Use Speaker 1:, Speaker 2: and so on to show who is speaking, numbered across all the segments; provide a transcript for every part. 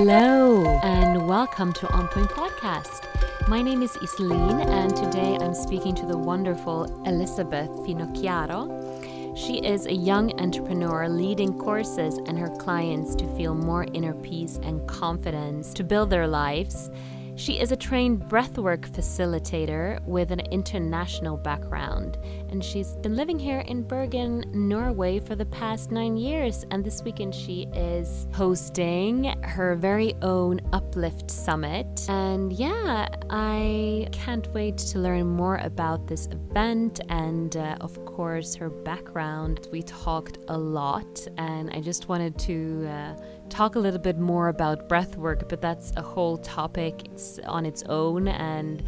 Speaker 1: Hello, and welcome to On Point Podcast. My name is Iselin, and today I'm speaking to the wonderful Elizabeth Finocchiaro. She is a young entrepreneur leading courses and her clients to feel more inner peace and confidence to build their lives. She is a trained breathwork facilitator with an international background, and she's been living here in Bergen, Norway for the past nine years. And this weekend, she is hosting her very own Uplift Summit. And yeah, I can't wait to learn more about this event and, uh, of course, her background. We talked a lot, and I just wanted to. Uh, talk a little bit more about breath work, but that's a whole topic it's on its own and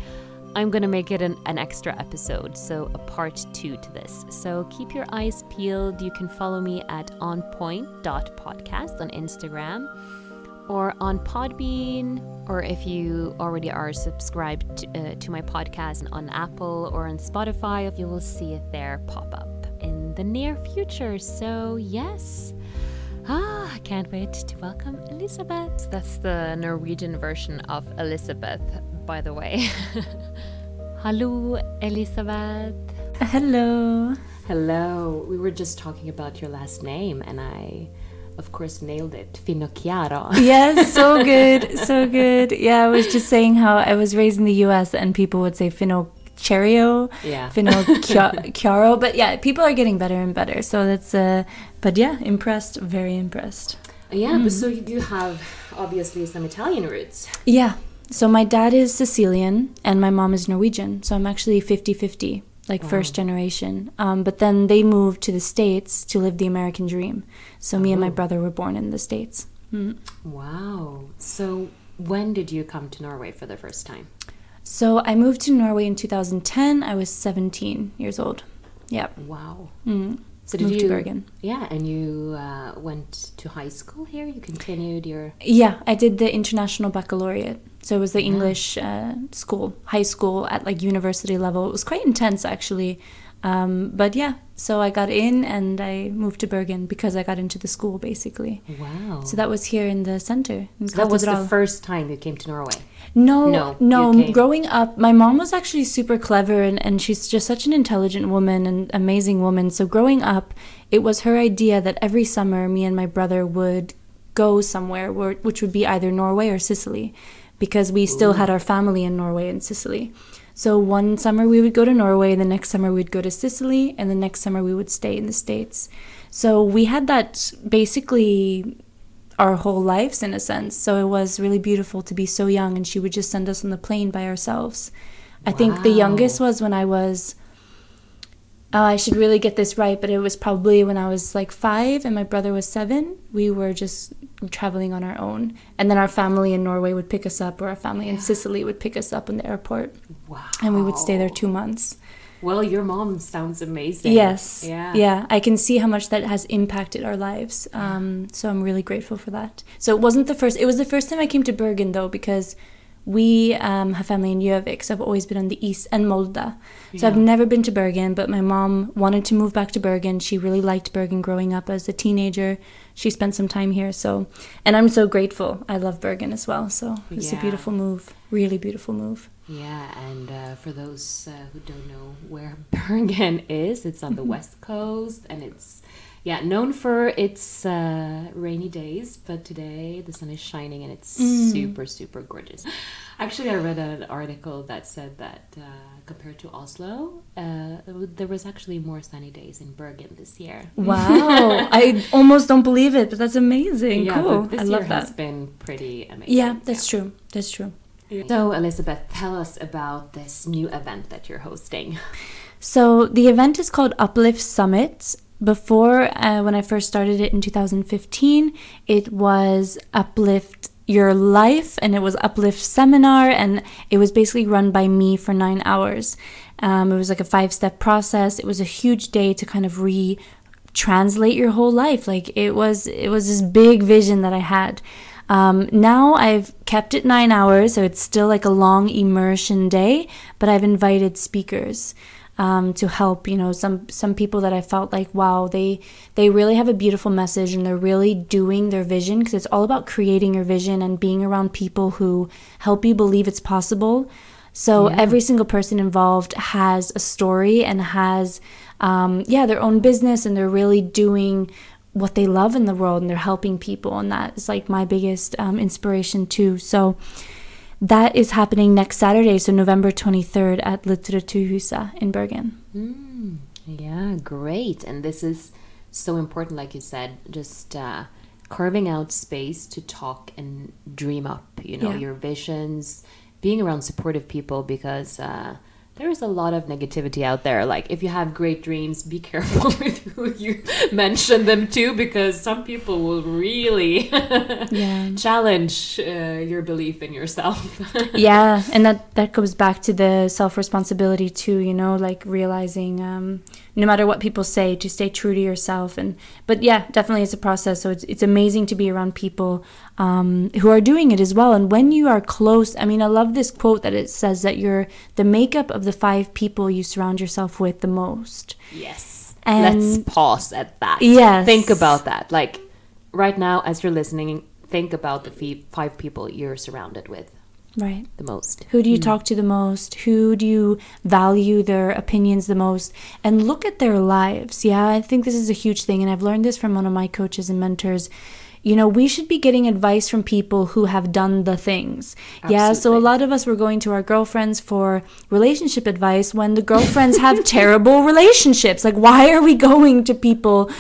Speaker 1: I'm going to make it an, an, extra episode, so a part two to this. So keep your eyes peeled. You can follow me at onpoint.podcast on Instagram or on Podbean, or if you already are subscribed to, uh, to my podcast on Apple or on Spotify, you will see it there pop up in the near future. So, yes. Ah, I can't wait to welcome Elizabeth. That's the Norwegian version of Elizabeth, by the way. Hello, Elizabeth.
Speaker 2: Hello.
Speaker 1: Hello. We were just talking about your last name, and I, of course, nailed it. Finocchiaro.
Speaker 2: Yes, so good, so good. Yeah, I was just saying how I was raised in the U.S. and people would say Finocchiaro Cherio,
Speaker 1: yeah,
Speaker 2: Finocchiaro. But yeah, people are getting better and better. So that's uh, but yeah, impressed, very impressed.
Speaker 1: Yeah, mm. but so you do have obviously some Italian roots.
Speaker 2: Yeah. So my dad is Sicilian and my mom is Norwegian. So I'm actually 50-50, like wow. first generation. Um, but then they moved to the States to live the American dream. So oh. me and my oh. brother were born in the States. Mm.
Speaker 1: Wow. So when did you come to Norway for the first time?
Speaker 2: So I moved to Norway in 2010. I was 17 years old. Yeah.
Speaker 1: Wow.
Speaker 2: Mm. So did moved you, to Bergen.
Speaker 1: Yeah, and you uh, went to high school here. You continued your.
Speaker 2: Yeah, I did the international baccalaureate. So it was the yeah. English uh, school, high school at like university level. It was quite intense actually. Um, but yeah, so I got in and I moved to Bergen because I got into the school basically.
Speaker 1: Wow.
Speaker 2: So that was here in the center.
Speaker 1: In so that was the first time you came to Norway?
Speaker 2: No, no. no growing up, my mom was actually super clever and, and she's just such an intelligent woman and amazing woman. So growing up, it was her idea that every summer me and my brother would go somewhere, where, which would be either Norway or Sicily, because we still had our family in Norway and Sicily. So one summer we would go to Norway, the next summer we'd go to Sicily, and the next summer we would stay in the States. So we had that basically our whole lives in a sense. So it was really beautiful to be so young, and she would just send us on the plane by ourselves. I wow. think the youngest was when I was. Uh, I should really get this right, but it was probably when I was like five and my brother was seven. We were just traveling on our own. And then our family in Norway would pick us up, or our family yeah. in Sicily would pick us up in the airport.
Speaker 1: Wow.
Speaker 2: And we would stay there two months.
Speaker 1: Well, your mom sounds amazing.
Speaker 2: Yes.
Speaker 1: Yeah.
Speaker 2: Yeah. I can see how much that has impacted our lives. Um, so I'm really grateful for that. So it wasn't the first, it was the first time I came to Bergen though, because we um, have family in Gjøvik, so I've always been on the east and Molde. So yeah. I've never been to Bergen, but my mom wanted to move back to Bergen. She really liked Bergen growing up as a teenager. She spent some time here, so and I'm so grateful. I love Bergen as well, so it's yeah. a beautiful move, really beautiful move.
Speaker 1: Yeah, and uh, for those uh, who don't know where Bergen is, it's on the mm-hmm. west coast, and it's yeah known for its uh, rainy days. But today the sun is shining, and it's mm. super super gorgeous. Actually, I read an article that said that uh, compared to Oslo, uh, there was actually more sunny days in Bergen this year.
Speaker 2: Wow, I almost don't believe it, but that's amazing.
Speaker 1: Yeah,
Speaker 2: cool.
Speaker 1: this
Speaker 2: I
Speaker 1: year
Speaker 2: love that.
Speaker 1: has been pretty amazing.
Speaker 2: Yeah, that's yeah. true. That's true.
Speaker 1: So, Elizabeth, tell us about this new event that you're hosting.
Speaker 2: So, the event is called Uplift Summit. Before, uh, when I first started it in 2015, it was Uplift Your Life and it was Uplift Seminar, and it was basically run by me for nine hours. Um, it was like a five step process. It was a huge day to kind of re translate your whole life. Like, it was, it was this big vision that I had. Um, now I've kept it nine hours, so it's still like a long immersion day, but I've invited speakers. Um, to help. You know, some some people that I felt like, wow, they they really have a beautiful message and they're really doing their vision because it's all about creating your vision and being around people who help you believe it's possible. So yeah. every single person involved has a story and has, um, yeah, their own business, and they're really doing what they love in the world, and they're helping people, and that is like my biggest um, inspiration too. So that is happening next Saturday, so November 23rd at Litteraturhuset in Bergen.
Speaker 1: Mm, yeah, great. And this is so important, like you said, just uh, carving out space to talk and dream up, you know, yeah. your visions, being around supportive people because. Uh, there's a lot of negativity out there. Like, if you have great dreams, be careful with who you mention them to because some people will really yeah. challenge uh, your belief in yourself.
Speaker 2: yeah, and that that goes back to the self responsibility too. You know, like realizing um, no matter what people say, to stay true to yourself. And but yeah, definitely it's a process. So it's it's amazing to be around people um, who are doing it as well. And when you are close, I mean, I love this quote that it says that you're the makeup of the five people you surround yourself with the most.
Speaker 1: Yes. And let's pause at that. Yes. Think about that. Like right now, as you're listening, think about the five people you're surrounded with
Speaker 2: right
Speaker 1: the most
Speaker 2: who do you mm. talk to the most who do you value their opinions the most and look at their lives yeah i think this is a huge thing and i've learned this from one of my coaches and mentors you know we should be getting advice from people who have done the things. Absolutely. yeah so a lot of us were going to our girlfriends for relationship advice when the girlfriends have terrible relationships. Like why are we going to people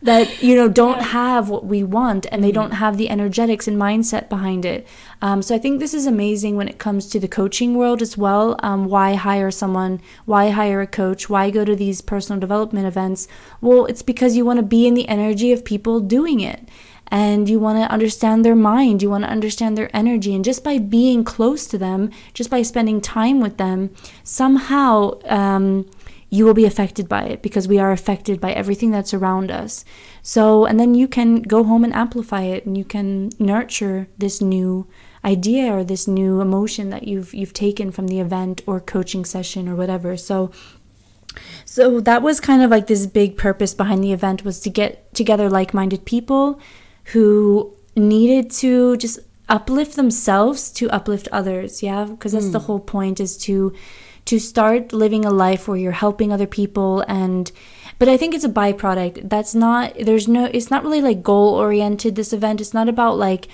Speaker 2: that you know don't have what we want and they don't mm-hmm. have the energetics and mindset behind it? Um, so i think this is amazing when it comes to the coaching world as well. Um, why hire someone? Why hire a coach? Why go to these personal development events? Well it's because you want to be in the energy of people doing it and you want to understand their mind, you want to understand their energy. And just by being close to them, just by spending time with them, somehow um, you will be affected by it because we are affected by everything that's around us. So, and then you can go home and amplify it and you can nurture this new idea or this new emotion that you've you've taken from the event or coaching session or whatever. So so that was kind of like this big purpose behind the event was to get together like-minded people who needed to just uplift themselves to uplift others, yeah? Because that's mm. the hmm. whole point is to to start living a life where you're helping other people and but I think it's a byproduct. That's not there's no it's not really like goal oriented this event. It's not about like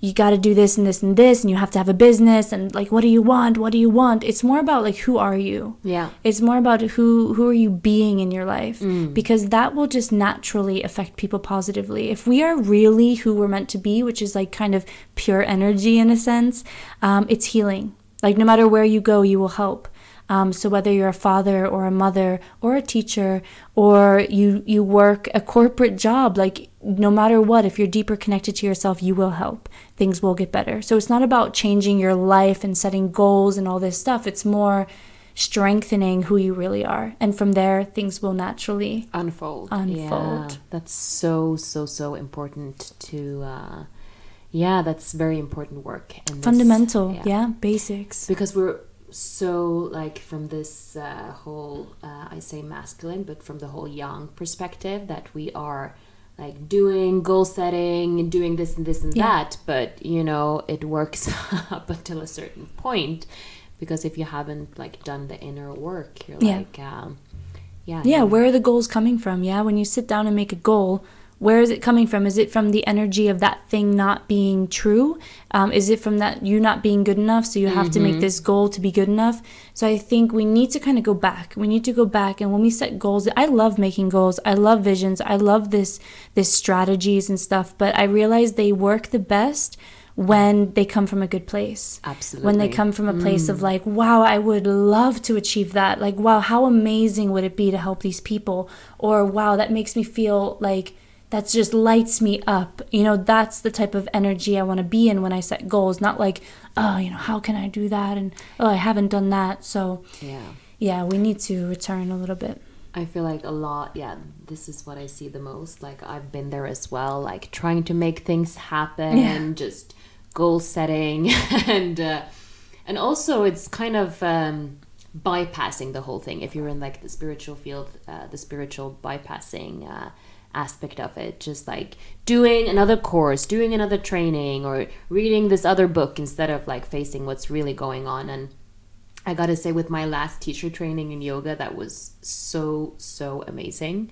Speaker 2: you got to do this and this and this and you have to have a business and like what do you want? What do you want? It's more about like who are you?
Speaker 1: Yeah.
Speaker 2: It's more about who who are you being in your life mm. because that will just naturally affect people positively. If we are really who we're meant to be, which is like kind of pure energy in a sense, um, it's healing. Like no matter where you go, you will help. Um, so whether you're a father or a mother or a teacher or you you work a corporate job, like no matter what, if you're deeper connected to yourself, you will help. Things will get better. So it's not about changing your life and setting goals and all this stuff. It's more strengthening who you really are and from there things will naturally
Speaker 1: unfold
Speaker 2: unfold
Speaker 1: yeah, that's so so so important to uh yeah that's very important work
Speaker 2: and fundamental yeah. yeah basics
Speaker 1: because we're so like from this uh, whole uh, i say masculine but from the whole young perspective that we are like doing goal setting and doing this and this and yeah. that but you know it works up until a certain point because if you haven't like done the inner work you're
Speaker 2: yeah.
Speaker 1: like um,
Speaker 2: yeah yeah where are the goals coming from yeah when you sit down and make a goal where is it coming from is it from the energy of that thing not being true um, is it from that you not being good enough so you have mm-hmm. to make mm-hmm. this goal to be good enough so i think we need to kind of go back we need to go back and when we set goals i love making goals i love visions i love this this strategies and stuff but i realize they work the best when they come from a good place.
Speaker 1: Absolutely.
Speaker 2: When they come from a place mm. of like, wow, I would love to achieve that. Like, wow, how amazing would it be to help these people? Or wow, that makes me feel like that just lights me up. You know, that's the type of energy I want to be in when I set goals, not like, oh, you know, how can I do that? And oh, I haven't done that. So,
Speaker 1: yeah.
Speaker 2: Yeah, we need to return a little bit.
Speaker 1: I feel like a lot, yeah, this is what I see the most. Like, I've been there as well, like trying to make things happen, yeah. just goal setting. and, uh, and also, it's kind of, um, bypassing the whole thing if you're in like the spiritual field uh, the spiritual bypassing uh, aspect of it. Just like doing another course doing another training or reading this other book instead of like facing what's really going on. And i gotta say with my last teacher training in yoga that was so so amazing.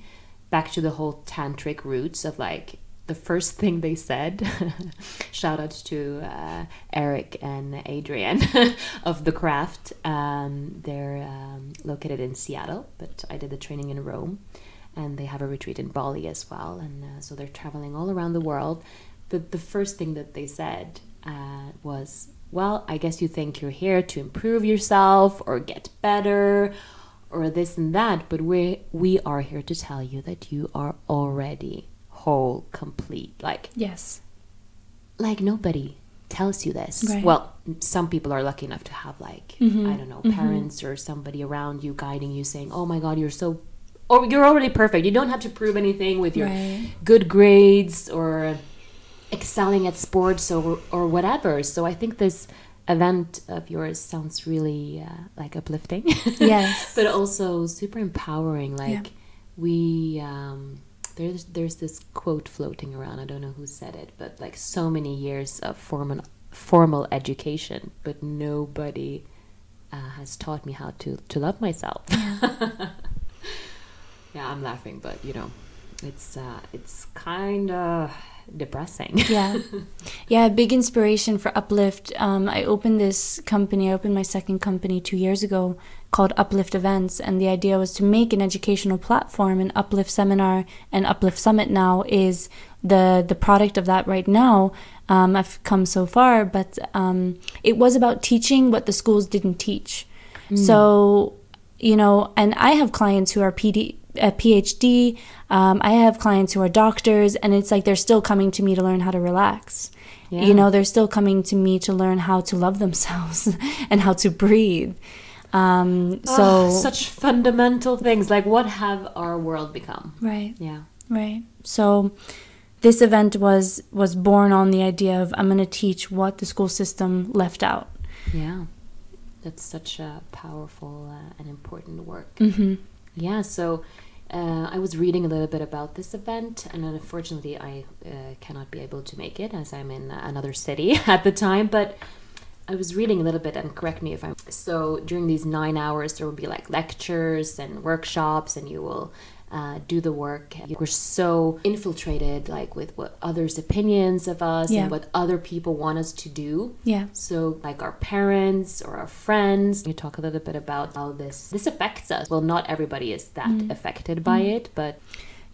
Speaker 1: Back to the whole tantric roots of like the first thing they said. Shout out to uh, eric and adrian of the craft. Um, they're um, located in seattle but i did the training in rome and they have a retreat in bali as well and uh, so they're traveling all around the world But the first thing that they said uh, was well i guess you think you're here to improve yourself or get better or this and that but we we are here to tell you that you are already whole, complete. Like
Speaker 2: yes,
Speaker 1: like nobody tells you this.
Speaker 2: Right.
Speaker 1: Well, some people are lucky enough to have like mm-hmm. I don't know mm-hmm. parents or somebody around you guiding you, saying, "Oh my God, you're so." Or you're already perfect. You don't have to prove anything with your right. good grades or excelling at sports or or whatever. So I think this event of yours sounds really uh, like uplifting.
Speaker 2: Yes.
Speaker 1: but also super empowering. Like yeah. we um, there's there's this quote floating around. I don't know who said it, but like so many years of formal formal education, but nobody uh, has taught me how to to love myself. Yeah. I'm laughing, but you know, it's uh, it's kind of depressing.
Speaker 2: yeah, yeah. Big inspiration for Uplift. Um, I opened this company. I opened my second company two years ago called Uplift Events, and the idea was to make an educational platform. And Uplift Seminar and Uplift Summit now is the the product of that right now. Um, I've come so far, but um, it was about teaching what the schools didn't teach. Mm. So, you know, and I have clients who are PD, a PhD. Um, I have clients who are doctors, and it's like they're still coming to me to learn how to relax. Yeah. You know, they're still coming to me to learn how to love themselves and how to breathe. Um, so oh,
Speaker 1: such fundamental things. Like, what have our world become?
Speaker 2: Right.
Speaker 1: Yeah.
Speaker 2: Right. So this event was was born on the idea of I'm going to teach what the school system left out.
Speaker 1: Yeah. That's such a powerful uh, and important work.
Speaker 2: Mm-hmm.
Speaker 1: Yeah. So. Uh, I was reading a little bit about this event, and unfortunately, I uh, cannot be able to make it as I'm in another city at the time. But I was reading a little bit, and correct me if I'm. So during these nine hours, there will be like lectures and workshops, and you will uh, do the work. We're so infiltrated, like with what others' opinions of us yeah. and what other people want us to do.
Speaker 2: Yeah.
Speaker 1: So, like our parents or our friends. You talk a little bit about how this this affects us. Well, not everybody is that mm. affected by mm. it, but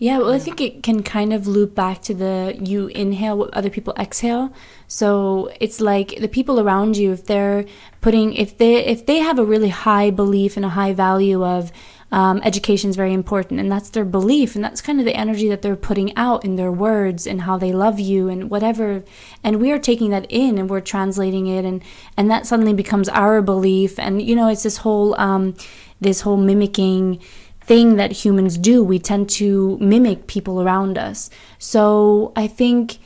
Speaker 2: yeah, well, I think it can kind of loop back to the you inhale what other people exhale. So it's like the people around you, if they're putting, if they if they have a really high belief and a high value of um, education is very important, and that's their belief, and that's kind of the energy that they're putting out in their words and how they love you and whatever. And we are taking that in and we're translating it, and and that suddenly becomes our belief. And you know, it's this whole um, this whole mimicking thing that humans do. We tend to mimic people around us. So I think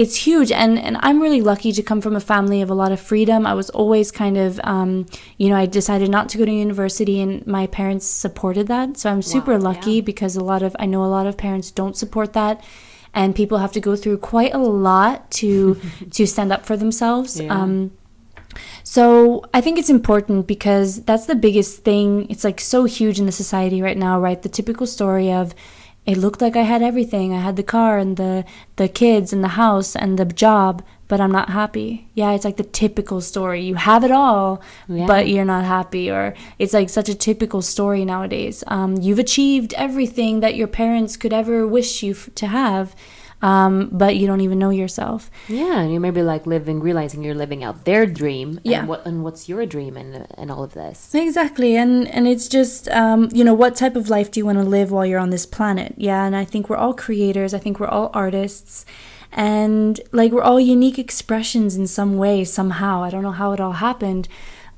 Speaker 2: it's huge and and I'm really lucky to come from a family of a lot of freedom. I was always kind of um, you know I decided not to go to university and my parents supported that. So I'm super wow, lucky yeah. because a lot of I know a lot of parents don't support that and people have to go through quite a lot to to stand up for themselves. Yeah. Um, so I think it's important because that's the biggest thing. It's like so huge in the society right now, right? The typical story of it looked like I had everything. I had the car and the the kids and the house and the job, but I'm not happy. Yeah, it's like the typical story. You have it all, yeah. but you're not happy. Or it's like such a typical story nowadays. Um, you've achieved everything that your parents could ever wish you f- to have, um, but you don't even know yourself.
Speaker 1: Yeah, and you maybe like living, realizing you're living out their dream.
Speaker 2: Yeah.
Speaker 1: And, what, and what's your dream and, and all of this?
Speaker 2: Exactly. And, and it's just, um, you know, what type of life do you want to live while you're on this planet? Yeah. And I think we're all creators. I think we're all artists. And like we're all unique expressions in some way, somehow. I don't know how it all happened.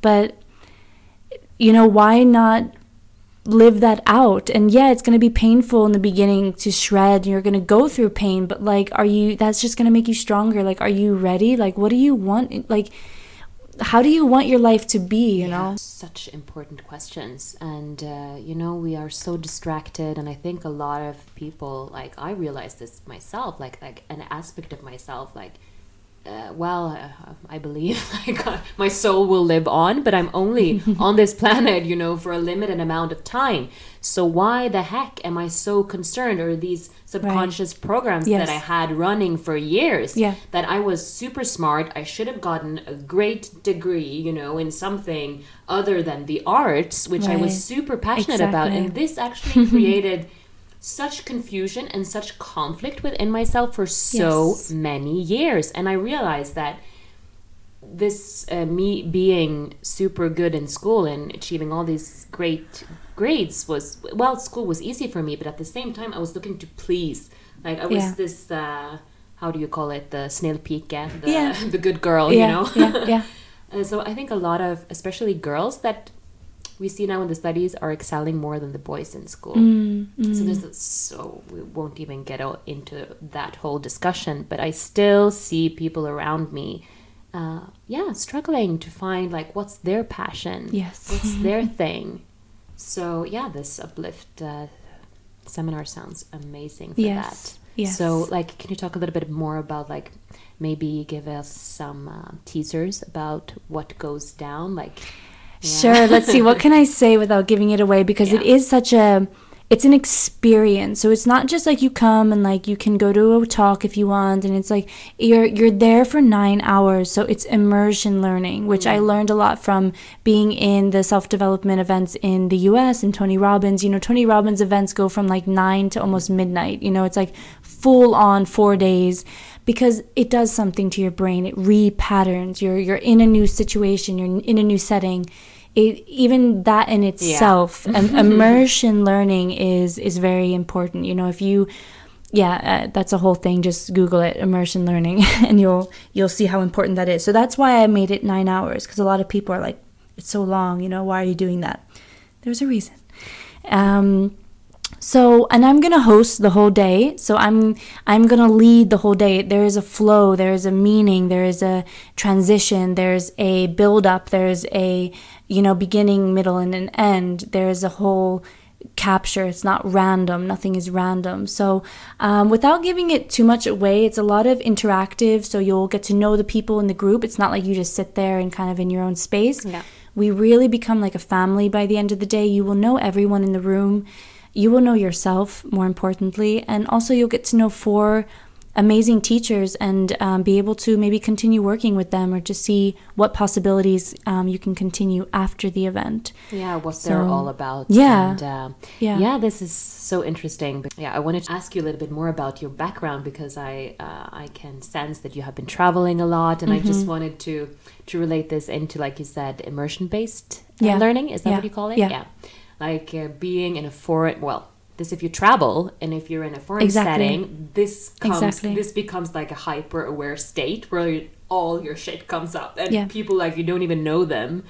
Speaker 2: But, you know, why not live that out. And yeah it's going to be painful in the beginning to shred. You're going to go through pain but like are you that's just going to make you stronger. Like are you ready? Like what do you want? Like how do you want your life to be you yeah, know?
Speaker 1: such important questions. And uh, you know we are so distracted and i think a lot of people like i realize this myself like like an aspect of myself like uh, well, uh, I believe uh, my soul will live on, but I'm only on this planet, you know, for a limited amount of time. So why the heck am I so concerned? Or these subconscious right. programs yes. that I had running for years?
Speaker 2: Yeah.
Speaker 1: That I was super smart. I should have gotten a great degree, you know, in something other than the arts, which right. I was super passionate exactly. about, and this actually created such confusion and such conflict within myself for so yes. many years. And I realized that this uh, me being super good in school and achieving all these great grades was well school was easy for me but at the same time i was looking to please like i was yeah. this uh, how do you call it the snail snillpike the, yeah. the good girl
Speaker 2: yeah.
Speaker 1: you know
Speaker 2: yeah, yeah.
Speaker 1: and so i think a lot of especially girls that we see now in the studies are excelling more than the boys in school. Mm, mm. So there's so we won't even get into that whole discussion. But I still see people around me, uh, yeah, struggling to find like what's their passion.
Speaker 2: Yes,
Speaker 1: what's their thing. So yeah, this uplift uh, seminar sounds amazing for yes. that. Yes. So like, can you talk a little bit more about like maybe give us some uh, teasers about what goes down like
Speaker 2: Sure. Let's see. What can I say without giving it away? Because yeah. it is such a it's an experience. So it's not just like you come and like you can go to a talk if you want and it's like you're you're there for 9 hours. So it's immersion learning, which mm-hmm. I learned a lot from being in the self-development events in the US and Tony Robbins. You know, Tony Robbins events go from like 9 to almost midnight. You know, it's like full on 4 days because it does something to your brain. It repatterns. You're you're in a new situation. You're in a new setting. It, even that in itself, yeah. immersion learning is is very important. You know, if you yeah, uh, that's a whole thing. Just Google it, immersion learning, and you'll you'll see how important that is. So that's why I made it nine hours because a lot of people are like, it's so long. You know, why are you doing that? There's a reason. Um, so, and I'm going to host the whole day. So I'm I'm going to lead the whole day. There is a flow, there is a meaning, there is a transition, there's a build up, there's a, you know, beginning, middle and an end. There's a whole capture. It's not random. Nothing is random. So, um, without giving it too much away, it's a lot of interactive. So you'll get to know the people in the group. It's not like you just sit there and kind of in your own space.
Speaker 1: Yeah.
Speaker 2: We really become like a family by the end of the day. You will know everyone in the room you will know yourself more importantly, and also you'll get to know four amazing teachers and um, be able to maybe continue working with them or to see what possibilities um, you can continue after the event.
Speaker 1: Yeah, what so, they're all about.
Speaker 2: Yeah.
Speaker 1: And, uh, yeah. Yeah, this is so interesting. But yeah, I wanted to ask you a little bit more about your background because I uh, I can sense that you have been traveling a lot, and mm-hmm. I just mm-hmm. wanted to to relate this into, like you said, immersion based uh, yeah. learning. Is that
Speaker 2: yeah.
Speaker 1: what you call it?
Speaker 2: Yeah. yeah
Speaker 1: like uh, being in a foreign well this if you travel and if you're in a foreign exactly. setting this comes exactly. this becomes like a hyper aware state where all your shit comes up and yeah. people like you don't even know them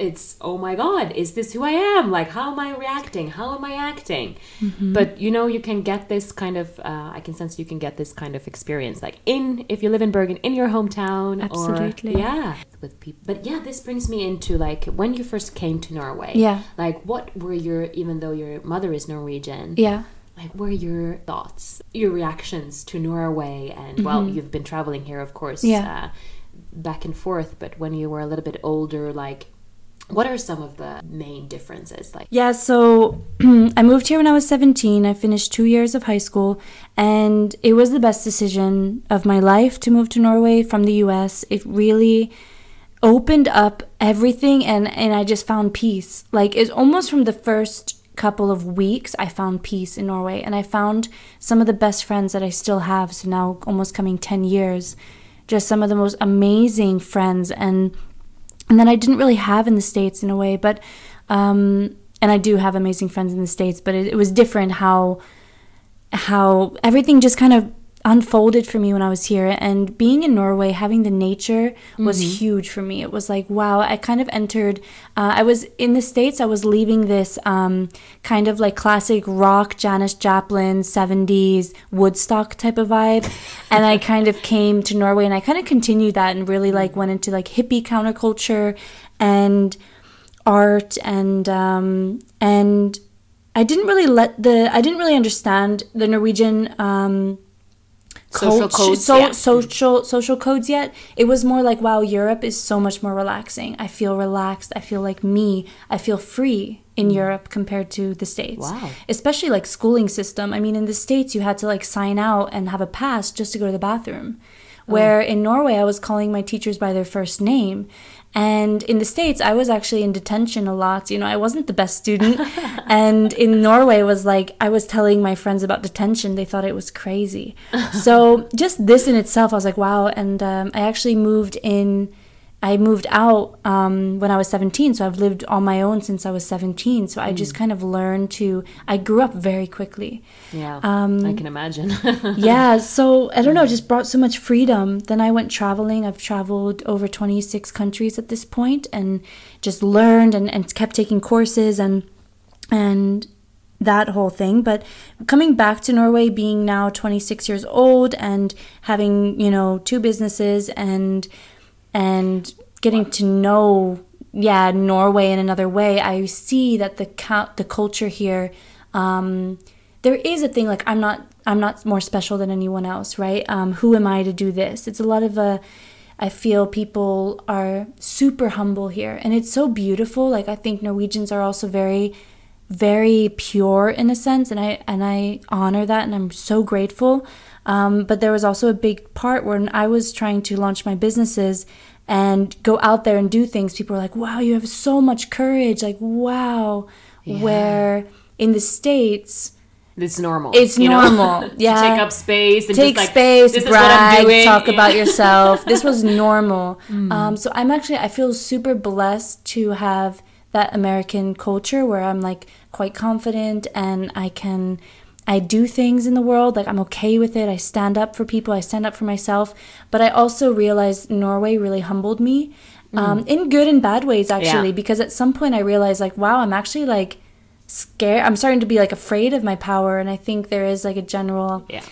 Speaker 1: it's oh my god is this who i am? Like how am i reacting? How am i acting? Mm-hmm. but you know you can get this kind of uh, i can sense you can get this kind of experience. Like in if you live in bergen in your hometown
Speaker 2: absolutely.
Speaker 1: Or, yeah with people but yeah this brings me into like when you first came to norway.
Speaker 2: Yeah.
Speaker 1: Like what were your even though your mother is norwegian
Speaker 2: yeah.
Speaker 1: like what are your thoughts your reactions to norway? And mm-hmm. well you've been traveling here of course
Speaker 2: yeah.
Speaker 1: Uh, back and forth but when you were a little bit older like what are some of the main differences like?
Speaker 2: Yeah, so I moved here when I was 17. I finished 2 years of high school and it was the best decision of my life to move to Norway from the US. It really opened up everything and and I just found peace. Like it's almost from the first couple of weeks I found peace in Norway and I found some of the best friends that I still have. So now almost coming 10 years. Just some of the most amazing friends and and then I didn't really have in the States in a way, but, um, and I do have amazing friends in the States, but it, it was different how, how everything just kind of unfolded for me when I was here. And being in Norway, having the nature was mm-hmm. huge for me. It was like, wow, I kind of entered, uh, I was in the States, I was leaving this um, kind of like classic rock, Janis Joplin, 70s, Woodstock type of vibe. and I kind of came to Norway and I kind of continued that and really like went into like hippie counterculture and art and, um, and, I didn't really let the I didn't really understand the Norwegian um, social codes, so, yeah. social social codes yet. It was more like, wow, Europe is so much more relaxing. I feel relaxed. I feel like me. I feel free in mm. Europe compared to the States.
Speaker 1: Wow.
Speaker 2: Especially like schooling system. I mean, in the States, you had to like sign out and have a pass just to go to the bathroom. Oh. Where in Norway, I was calling my teachers by their first name. And in the States, I was actually in detention a lot. You know, I wasn't the best student. and in Norway, was like, I was telling my friends about detention. They thought it was crazy. so just this in itself, I was like, wow. And um, I actually moved in I moved out um, when I was 17, so I've lived on my own since I was 17. So I just mm. kind of learned to. I grew up very quickly.
Speaker 1: Yeah, um, I can imagine.
Speaker 2: yeah, so I don't know, just brought so much freedom. Then I went traveling. I've traveled over 26 countries at this point, and just learned and, and kept taking courses and and that whole thing. But coming back to Norway, being now 26 years old and having you know two businesses and and getting to know yeah Norway in another way, I see that the count the culture here. Um, there is a thing like I'm not I'm not more special than anyone else, right? Um, who am I to do this? It's a lot of a I feel people are super humble here and it's so beautiful. Like I think Norwegians are also very very pure in a sense and I and I honor that and I'm so grateful. Um, but there was also a big part when I was trying to launch my businesses and go out there and do things. People were like, wow, you have so much courage. Like, wow. Yeah. Where in the States,
Speaker 1: it's normal.
Speaker 2: It's normal. Know?
Speaker 1: yeah. take up space and
Speaker 2: take
Speaker 1: like,
Speaker 2: space, brag, talk about yourself. This was normal. Mm. Um, so I'm actually I feel super blessed to have that American culture where I'm like quite confident and I can I do things in the world, like I'm okay with it. I stand up for people, I stand up for myself. But I also realized Norway really humbled me mm. um, in good and bad ways, actually, yeah. because at some point I realized, like, wow, I'm actually like scared. I'm starting to be like afraid of my power. And I think there is like a general.
Speaker 1: Yeah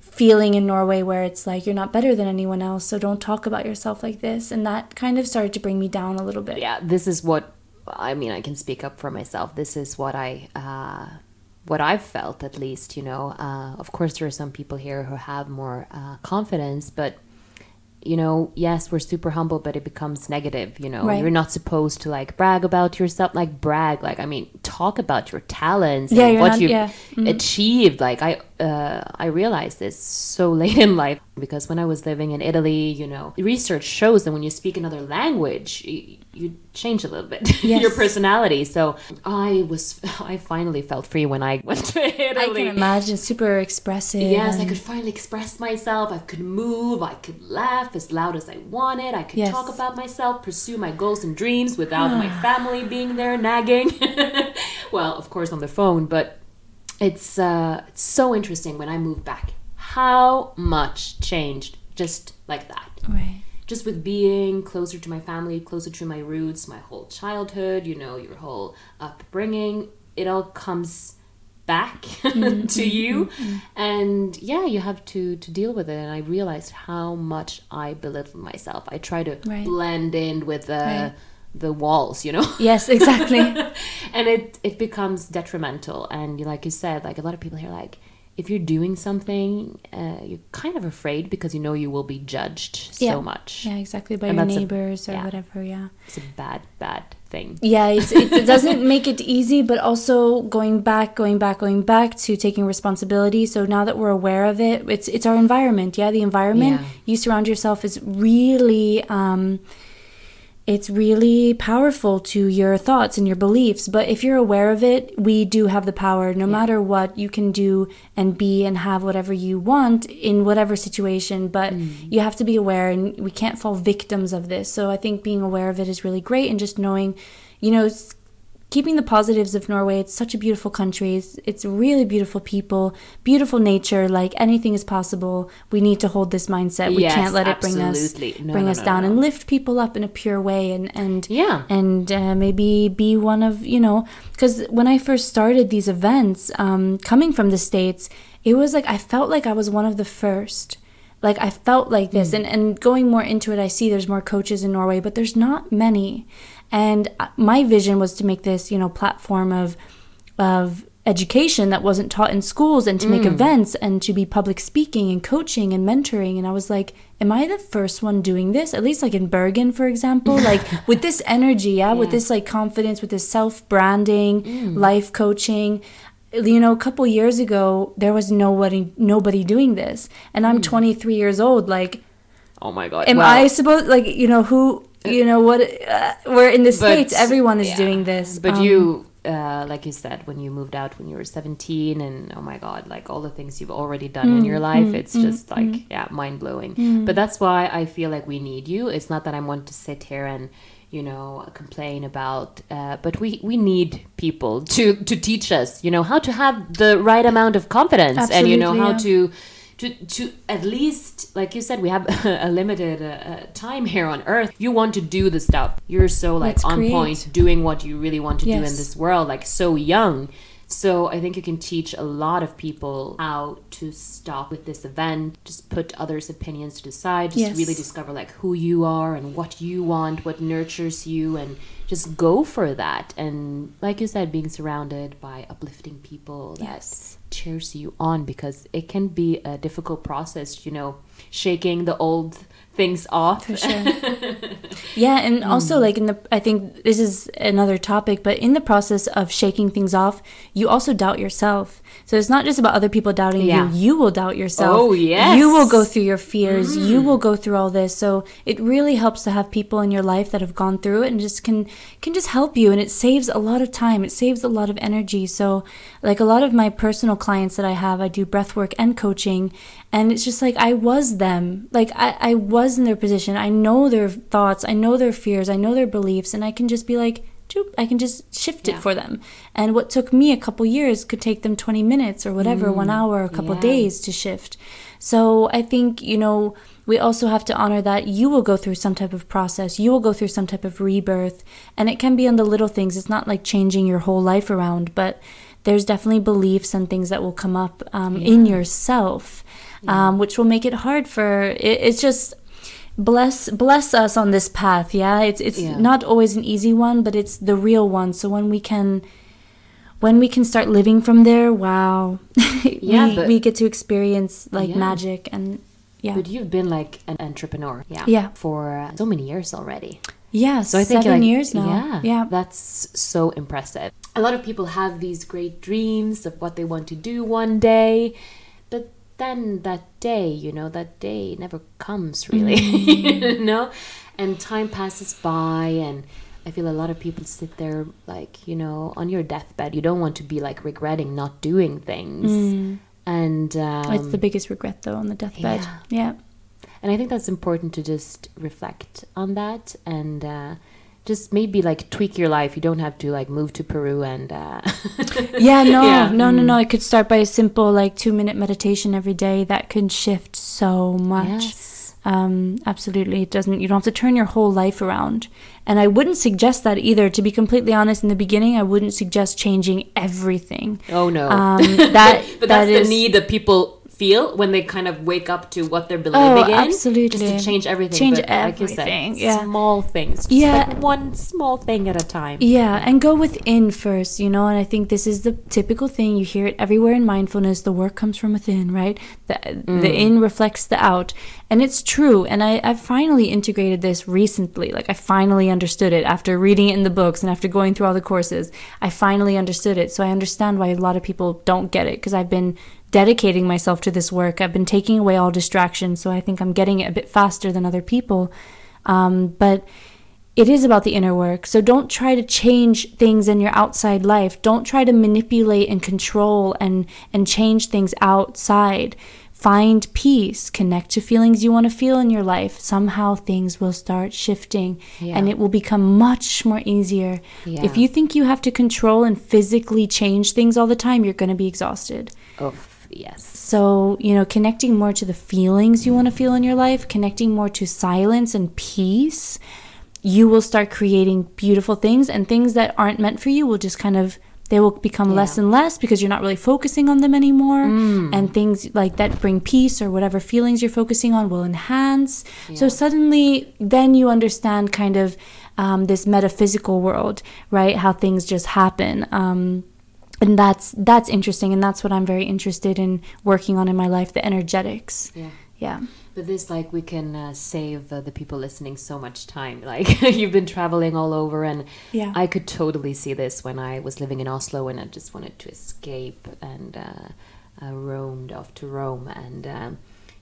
Speaker 2: feeling in Norway where it's like you're not better than anyone else, so don't talk about yourself like this. And that kind of started to bring me down a little bit.
Speaker 1: Yeah, this is what I mean. I can speak up for myself. This is what I uh, what I've felt, at least, you know. Uh, of course, there are some people here who have more uh, confidence, but you know, yes, we're super humble, but it becomes negative. You know, right. you're not supposed to like brag about yourself, like brag, like I mean, talk about your talents
Speaker 2: yeah,
Speaker 1: and
Speaker 2: what
Speaker 1: not,
Speaker 2: you've yeah.
Speaker 1: mm-hmm. achieved. Like I, uh, I realized this so late in life because when I was living in Italy, you know, research shows that when you speak another language, you change a little bit yes. your personality. So I was, I finally felt free when I went to Italy.
Speaker 2: I can imagine, super expressive.
Speaker 1: Yes, I could finally express myself. I could move. I could laugh as loud as I wanted. I could yes. talk about myself, pursue my goals and dreams without my family being there nagging. well, of course on the phone, but it's uh, it's so interesting when I moved back. How much changed just like that.
Speaker 2: Right
Speaker 1: just with being closer to my family, closer to my roots, my whole childhood, you know, your whole upbringing, it all comes back mm-hmm. to you mm-hmm. and yeah you have to to deal with it and i realized how much i belittle myself i try to right. blend in with the right. The walls you know
Speaker 2: yes exactly
Speaker 1: and it it becomes detrimental and like you said like a lot of people here like if you're doing something, uh, you're kind of afraid because you know you will be judged
Speaker 2: yeah.
Speaker 1: so much.
Speaker 2: Yeah, exactly by and your neighbors a, or yeah. whatever. Yeah,
Speaker 1: it's a bad, bad thing.
Speaker 2: Yeah, it doesn't make it easy, but also going back, going back, going back to taking responsibility. So now that we're aware of it, it's it's our environment. Yeah, the environment yeah. you surround yourself is really. Um, it's really powerful to your thoughts and your beliefs. But if you're aware of it, we do have the power. No yeah. matter what, you can do and be and have whatever you want in whatever situation. But mm. you have to be aware, and we can't fall victims of this. So I think being aware of it is really great, and just knowing, you know, keeping the positives of Norway. It's such a beautiful country. It's, it's really beautiful people, beautiful nature. Like anything is possible. We need to hold this mindset. We
Speaker 1: Yes,
Speaker 2: can't let it bring us.
Speaker 1: No,
Speaker 2: bring
Speaker 1: no,
Speaker 2: us
Speaker 1: no,
Speaker 2: down and lift people up in a pure way and and
Speaker 1: Yeah.
Speaker 2: and uh, maybe be one of you know because when I first started these events, um, coming from the states, it was like I felt like I was one of the first. Like I felt like this,
Speaker 1: Hmm.
Speaker 2: and and going more into it, I see there's more coaches in Norway, but there's not many. And uh, my vision was to make this, you know, platform of of education that wasn't taught in schools and to make mm. events and to be public speaking and coaching and mentoring. And I was like am I the first one doing this? At least like in Bergen for example like with this energy yeah, with this like confidence with this self branding mm. life coaching. You know a couple years ago there was nobody nobody doing this. And I'm mm. 23 years old like
Speaker 1: Oh my god.
Speaker 2: am I supposed like you know who you know what uh, we're in the states everyone is
Speaker 1: yeah.
Speaker 2: doing this
Speaker 1: But
Speaker 2: Um,
Speaker 1: you, uh, like you said, when you moved out when you were 17, and oh my God, like all the things you've already done
Speaker 2: Mm,
Speaker 1: in your life, it's just like, yeah, mind blowing. But that's why I feel like we need you. It's not that I want to sit here and, you know, complain about, uh, but we, we need people to, to teach us, you know, how to have the right amount of confidence and, you know, how
Speaker 2: yeah.
Speaker 1: to to to at least like you said we have a limited uh, uh, time here on earth. You want to do the stuff. You're so like
Speaker 2: Let's
Speaker 1: on
Speaker 2: create.
Speaker 1: point doing what you really want to do in this world like so young. So i think you can teach a lot of people how to stop with this event. Just put others opinions to the side. Just
Speaker 2: Yes.
Speaker 1: really discover like who you are and what you want what nurtures you and just go for that. And like you said being surrounded by uplifting people that
Speaker 2: Yes.
Speaker 1: Cheers you on because it can be a difficult process, you know, shaking the old things off.
Speaker 2: For sure. yeah, and
Speaker 1: Hmm.
Speaker 2: also like in the I think this is another topic, but in the process of shaking things off, you also doubt yourself. So it's not just about other people doubting
Speaker 1: Yeah.
Speaker 2: you. You will doubt yourself.
Speaker 1: Oh, yes.
Speaker 2: You will go through your fears. You
Speaker 1: Hmm.
Speaker 2: will go through all this. So it really helps to have people in your life that have gone through it and just can can just help you and it saves a lot of time. It saves a lot of energy. So like a lot of my personal clients that I have, I do breath work and coaching and it's just like I was them. Like I, I was in their position. I know their thoughts, I know their fears, I know their beliefs, and I can just be like, I can just shift
Speaker 1: Yeah.
Speaker 2: it for them. And what took me a couple years could take them 20 minutes or whatever, one hour, a couple
Speaker 1: yeah.
Speaker 2: days to shift. So I think, you know, we also have to honor that you will go through some type of process. You will go through some type of rebirth. And it can be on the little things. It's not like changing your whole life around, but there's definitely beliefs and things that will come up um, in yourself, um, which will make it hard for it, it's just bless bless us on this path yeah it's it's
Speaker 1: Yeah.
Speaker 2: not always an easy one but it's the real one so when we can when we can start living from there wow
Speaker 1: Yeah,
Speaker 2: we,
Speaker 1: but-
Speaker 2: we get to experience like
Speaker 1: Yeah.
Speaker 2: magic and yeah
Speaker 1: But you've been like an entrepreneur, yeah,
Speaker 2: Yeah.
Speaker 1: for uh, so many years already.
Speaker 2: yeah
Speaker 1: So I think
Speaker 2: seven
Speaker 1: like,
Speaker 2: years now
Speaker 1: Yeah,
Speaker 2: yeah
Speaker 1: that's so impressive. A lot of people have these great dreams of what they want to do one day, then that day, you know, that day never comes really, you know, and time passes by and. I feel a lot of people sit there like, you know, on your deathbed. You don't want to be like regretting not doing things. And um,
Speaker 2: it's the biggest regret though on the deathbed
Speaker 1: yeah.
Speaker 2: yeah
Speaker 1: and I think that's important to just reflect on that and uh, just maybe like tweak your life. You don't have to like move to Peru and. Uh,
Speaker 2: yeah no
Speaker 1: Yeah.
Speaker 2: no no no I could start by a simple like two minute meditation every day that can shift so much
Speaker 1: yes.
Speaker 2: um, absolutely it doesn't you don't have to turn your whole life around and i wouldn't suggest that either to be completely honest in the beginning i wouldn't suggest changing everything
Speaker 1: Oh no.
Speaker 2: um, that
Speaker 1: but
Speaker 2: that
Speaker 1: that's the need that people feel when they kind of wake up to what they're believing oh, in. Just to change everything.
Speaker 2: Change
Speaker 1: but like you said,
Speaker 2: everything, yeah.
Speaker 1: small things. Just
Speaker 2: Yeah.
Speaker 1: like one small thing at a time.
Speaker 2: Yeah, and go within first, you know, and I think this is the typical thing you hear it everywhere in mindfulness. The work comes from within, right? The the mm. in reflects the out. And it's true. And I, I finally integrated this recently. Like I finally understood it after reading it in the books and after going through all the courses. I finally understood it. So I understand why a lot of people don't get it because I've been dedicating myself to this work. I've been taking away all distractions. So I think I'm getting it a bit faster than other people. Um, but it is about the inner work. So don't try to change things in your outside life. Don't try to manipulate and control and and change things outside. find peace, connect to feelings you want to feel in your life, somehow things will start shifting yeah. and it will become much more easier. Yeah. If you think you have to control and physically change things all the time, you're going to be exhausted.
Speaker 1: Oh, yes.
Speaker 2: So, you know, connecting more to the feelings you want to feel in your life, connecting more to silence and peace, you will start creating beautiful things and things that aren't meant for you will just kind of they will become yeah. less and less because you're not really focusing on them anymore mm. and things like that bring peace or whatever feelings you're focusing on will enhance yeah. so suddenly then you understand kind of um, this metaphysical world right how things just happen um, and that's that's interesting and that's what i'm very interested in working on in my life the energetics.
Speaker 1: Yeah.
Speaker 2: Yeah.
Speaker 1: But this like we can uh, save uh, the people listening so much time. Like you've been traveling all over and
Speaker 2: yeah.
Speaker 1: I could totally see this when i was living in oslo and i just wanted to escape and uh, uh roamed off to rome and um,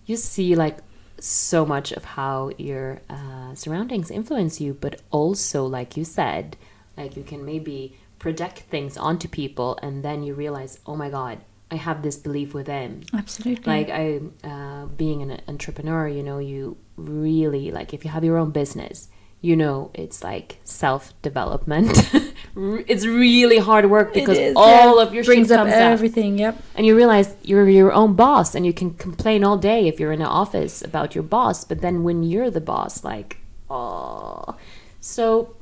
Speaker 1: you see like so much of how your uh, surroundings influence you but also like you said like you can maybe project things onto people and then you realize oh my god i have this belief within
Speaker 2: absolutely.
Speaker 1: Like i uh, being an entrepreneur you know you really like if you have your own business you know it's like self development it's really hard work because all yeah. of your
Speaker 2: brings
Speaker 1: shit
Speaker 2: up everything yep.
Speaker 1: And you realize you're your own boss and you can complain all day if you're in an office about your boss but then when you're the boss like oh. So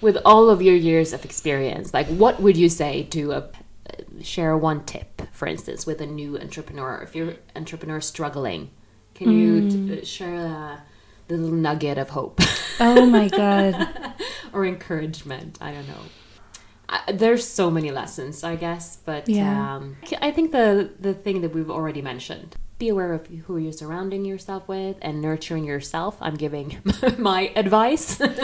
Speaker 1: with all of your years of experience, like what would you say to a, share one tip, for instance, with a new entrepreneur? If you're entrepreneur struggling, can mm. you share a little nugget of hope?
Speaker 2: Oh my god,
Speaker 1: or encouragement? I don't know. I, there's so many lessons, I guess, but yeah. Um, I think the the thing that we've already mentioned be aware of who you're surrounding yourself with and nurturing yourself. I'm giving my advice.
Speaker 2: yeah,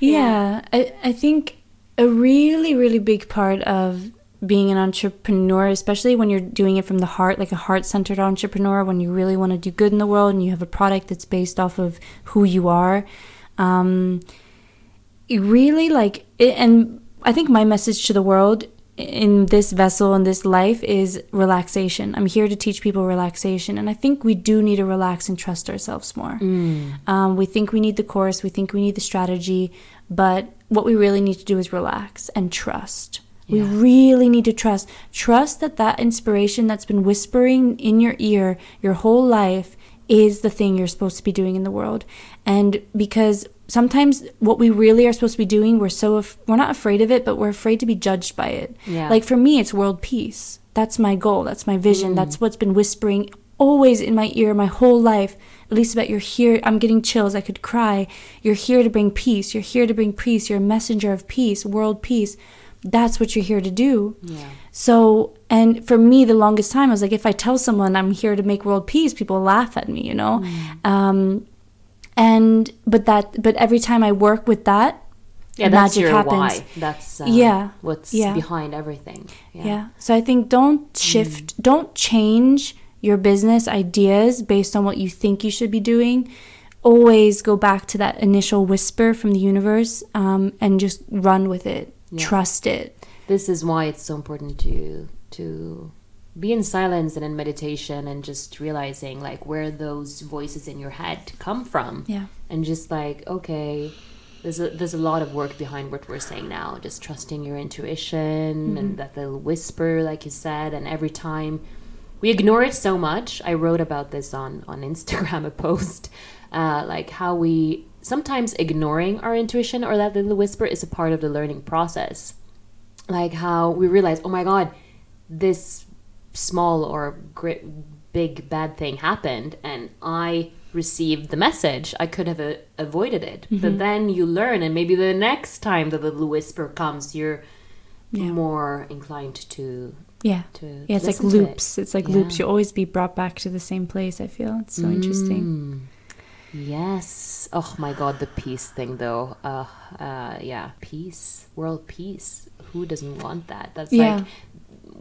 Speaker 2: yeah. I, I think a really, really big part of being an entrepreneur, especially when you're doing it from the heart, like a heart centered entrepreneur, when you really want to do good in the world and you have a product that's based off of who you are. Um, really like it, and I think my message to the world in this vessel in this life is relaxation. I'm here to teach people relaxation, and I think we do need to relax and trust ourselves more. Mm. Um, we think we need the course, we think we need the strategy, but what we really need to do is relax and trust. Yeah. We really need to trust. Trust that that inspiration that's been whispering in your ear your whole life is the thing you're supposed to be doing in the world. And because sometimes what we really are supposed to be doing we're so af- we're not afraid of it but we're afraid to be judged by it
Speaker 1: yeah.
Speaker 2: like for me it's world peace that's my goal that's my vision mm. that's what's been whispering always in my ear my whole life Elisabeth, you're here. I'm getting chills. I could cry. You're here to bring peace. You're here to bring peace. You're a messenger of peace, world peace. That's what you're here to do.
Speaker 1: Yeah.
Speaker 2: So, and for me, the longest time, I was like, if I tell someone I'm here to make world peace, people laugh at me, you know? Mm. Um, and but that but every time I work with that,
Speaker 1: yeah, that's magic happens. Why. That's uh, yeah, what's yeah. behind everything.
Speaker 2: Yeah. yeah. So I think don't shift, mm. don't change your business ideas based on what you think you should be doing. Always go back to that initial whisper from the universe um, and just run with it. Yeah. Trust it.
Speaker 1: This is why it's so important to to be in silence and in meditation and just realizing like where those voices in your head come from.
Speaker 2: Yeah.
Speaker 1: And just like, okay, there's a there's a lot of work behind what we're saying now. Just trusting your intuition mm-hmm. and that little whisper, like you said, and every time we ignore it so much. I wrote about this on on Instagram a post, uh, like how we sometimes ignoring our intuition or that little whisper is a part of the learning process. Like how we realize, oh my god, this small or great, big bad thing happened and I received the message, I could have uh, avoided it. Mm-hmm. But then you learn, and maybe the next time the little whisper comes, you're yeah. more inclined to.
Speaker 2: Yeah,
Speaker 1: to
Speaker 2: yeah. It's like loops. It. It's like yeah. loops. You always be brought back to the same place. I feel it's so mm. interesting.
Speaker 1: Yes. Oh my God, the peace thing though. Uh, uh, yeah, peace, world peace. Who doesn't want that? That's yeah. like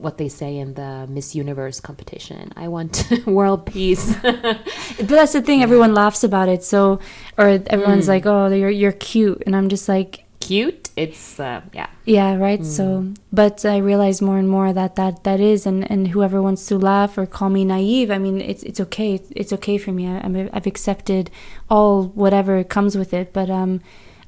Speaker 1: what they say in the Miss Universe competition. I want world peace.
Speaker 2: but that's the thing. Everyone laughs about it. So, or everyone's mm. like, "Oh, you're you're cute," and I'm just like,
Speaker 1: "Cute." it's uh, yeah
Speaker 2: yeah right mm. so but i realize more and more that that that is and and whoever wants to laugh or call me naive i mean it's it's okay it's okay for me I, i i've accepted all whatever comes with it but um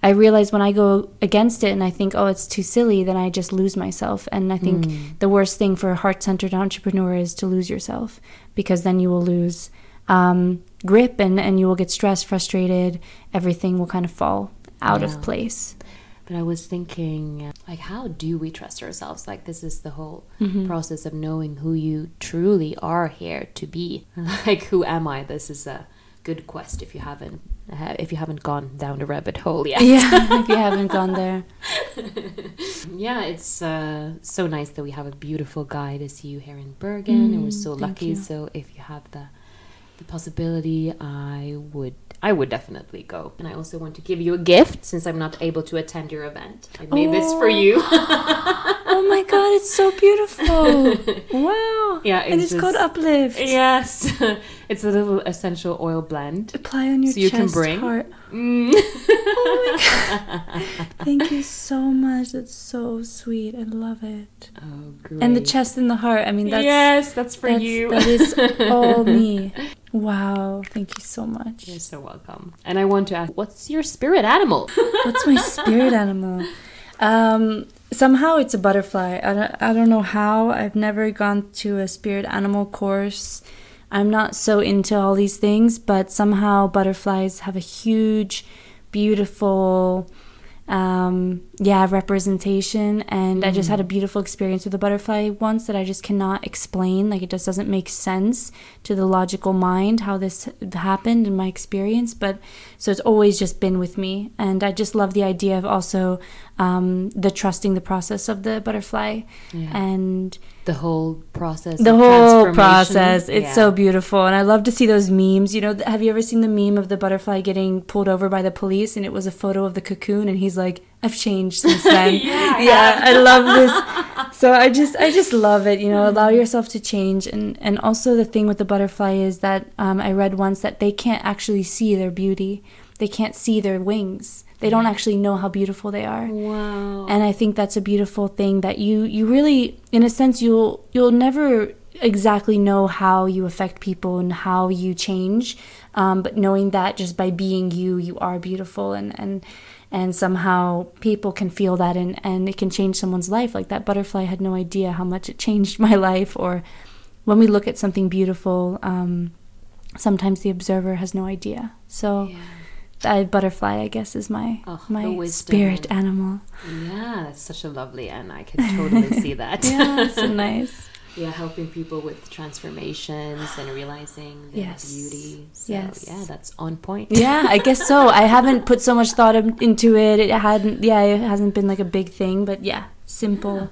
Speaker 2: I realize when I go against it and I think, oh, it's too silly, then I just lose myself. And I think mm. the worst thing for a heart centered entrepreneur is to lose yourself because then you will lose um, grip and, and you will get stressed, frustrated. Everything will kind of fall out yeah. of place.
Speaker 1: But I was thinking, like, how do we trust ourselves? Like, this is the whole mm-hmm. process of knowing who you truly are here to be. like, who am I? This is a good quest if you haven't if you haven't gone down the rabbit hole yet.
Speaker 2: Yeah, if you haven't gone there.
Speaker 1: yeah, it's uh, so nice that we have a beautiful guide as you here in Bergen, mm, and we're mm, so lucky. You. So if you have the the possibility, I would I would definitely go. And I also want to give you a gift since I'm not able to attend your event. I made oh. this for you.
Speaker 2: oh my god, it's so beautiful. wow. Yeah, it's and it's just, called Uplift.
Speaker 1: Yes. it's a little essential oil blend.
Speaker 2: Apply on your so you chest, can bring. heart. Mm. oh my god. Thank you so much. That's so sweet. I love it.
Speaker 1: Oh, great.
Speaker 2: And the chest and the heart. I mean, that's
Speaker 1: Yes, that's for that's, you.
Speaker 2: That is all me. Wow, thank you so much.
Speaker 1: You're so welcome. And I want to ask, what's your spirit animal?
Speaker 2: what's my spirit animal? Um, somehow it's a butterfly. I don't, I don't know how. I've never gone to a spirit animal course. I'm not so into all these things, but somehow butterflies have a huge, beautiful um, yeah, representation. And mm. I just had a mm. beautiful experience with a butterfly once that I just cannot explain. Like, it just doesn't make sense to the logical mind how this happened in my experience. But so it's always just been with me. And I just love the idea of also um, the trusting the process of the butterfly yeah. and
Speaker 1: the whole process
Speaker 2: the whole process. It's yeah. so beautiful. And i love to see those memes. You know have you ever seen the meme of the butterfly getting pulled over by the police and it was a photo of the cocoon and he's like i've changed since then. Yeah, yeah I, love this. So i just i just love it you know allow mm-hmm. yourself to change. And and also the thing with the butterfly is that um, i read once that they can't actually see their beauty. They can't see their wings they don't actually know how beautiful they are.
Speaker 1: Wow.
Speaker 2: And I think that's a beautiful thing that you you really in a sense you'll you'll never exactly know how you affect people and how you change um, but knowing that just by being you you are beautiful and and and somehow people can feel that and and it can change someone's life like that butterfly had no idea how much it changed my life or when we look at something beautiful um, sometimes the observer has no idea so yeah a butterfly, I guess, is my oh, my spirit animal.
Speaker 1: Yeah, that's such a lovely, and I can totally see that.
Speaker 2: yeah, so nice.
Speaker 1: Yeah, helping people with transformations and realizing their yes. beauty. So, yes. yeah, that's on point.
Speaker 2: yeah, I guess so. I haven't put so much thought into it. It hadn't. Yeah, it hasn't been like a big thing, but yeah, simple.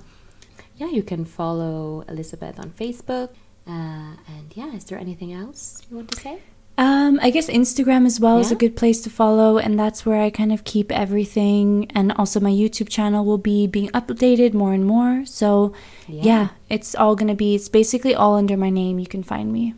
Speaker 1: Yeah, yeah you can follow Elizabeth on Facebook. Uh, and yeah, is there anything else you want to say?
Speaker 2: Um, I guess Instagram as well yeah. is a good place to follow, and that's where I kind of keep everything. And also, my YouTube channel will be being updated more and more. So, yeah, yeah it's all gonna be. It's basically all under my name. You can find me.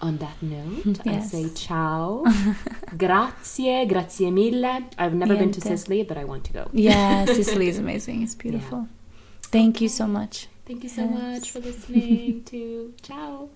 Speaker 1: On that note, yes. I say ciao, grazie, grazie mille. I've never Niente. been to Sicily, but I want to go.
Speaker 2: Yeah, Sicily is amazing. It's beautiful. Yeah. Thank you so much.
Speaker 1: Thank you so yes. much for listening to Ciao.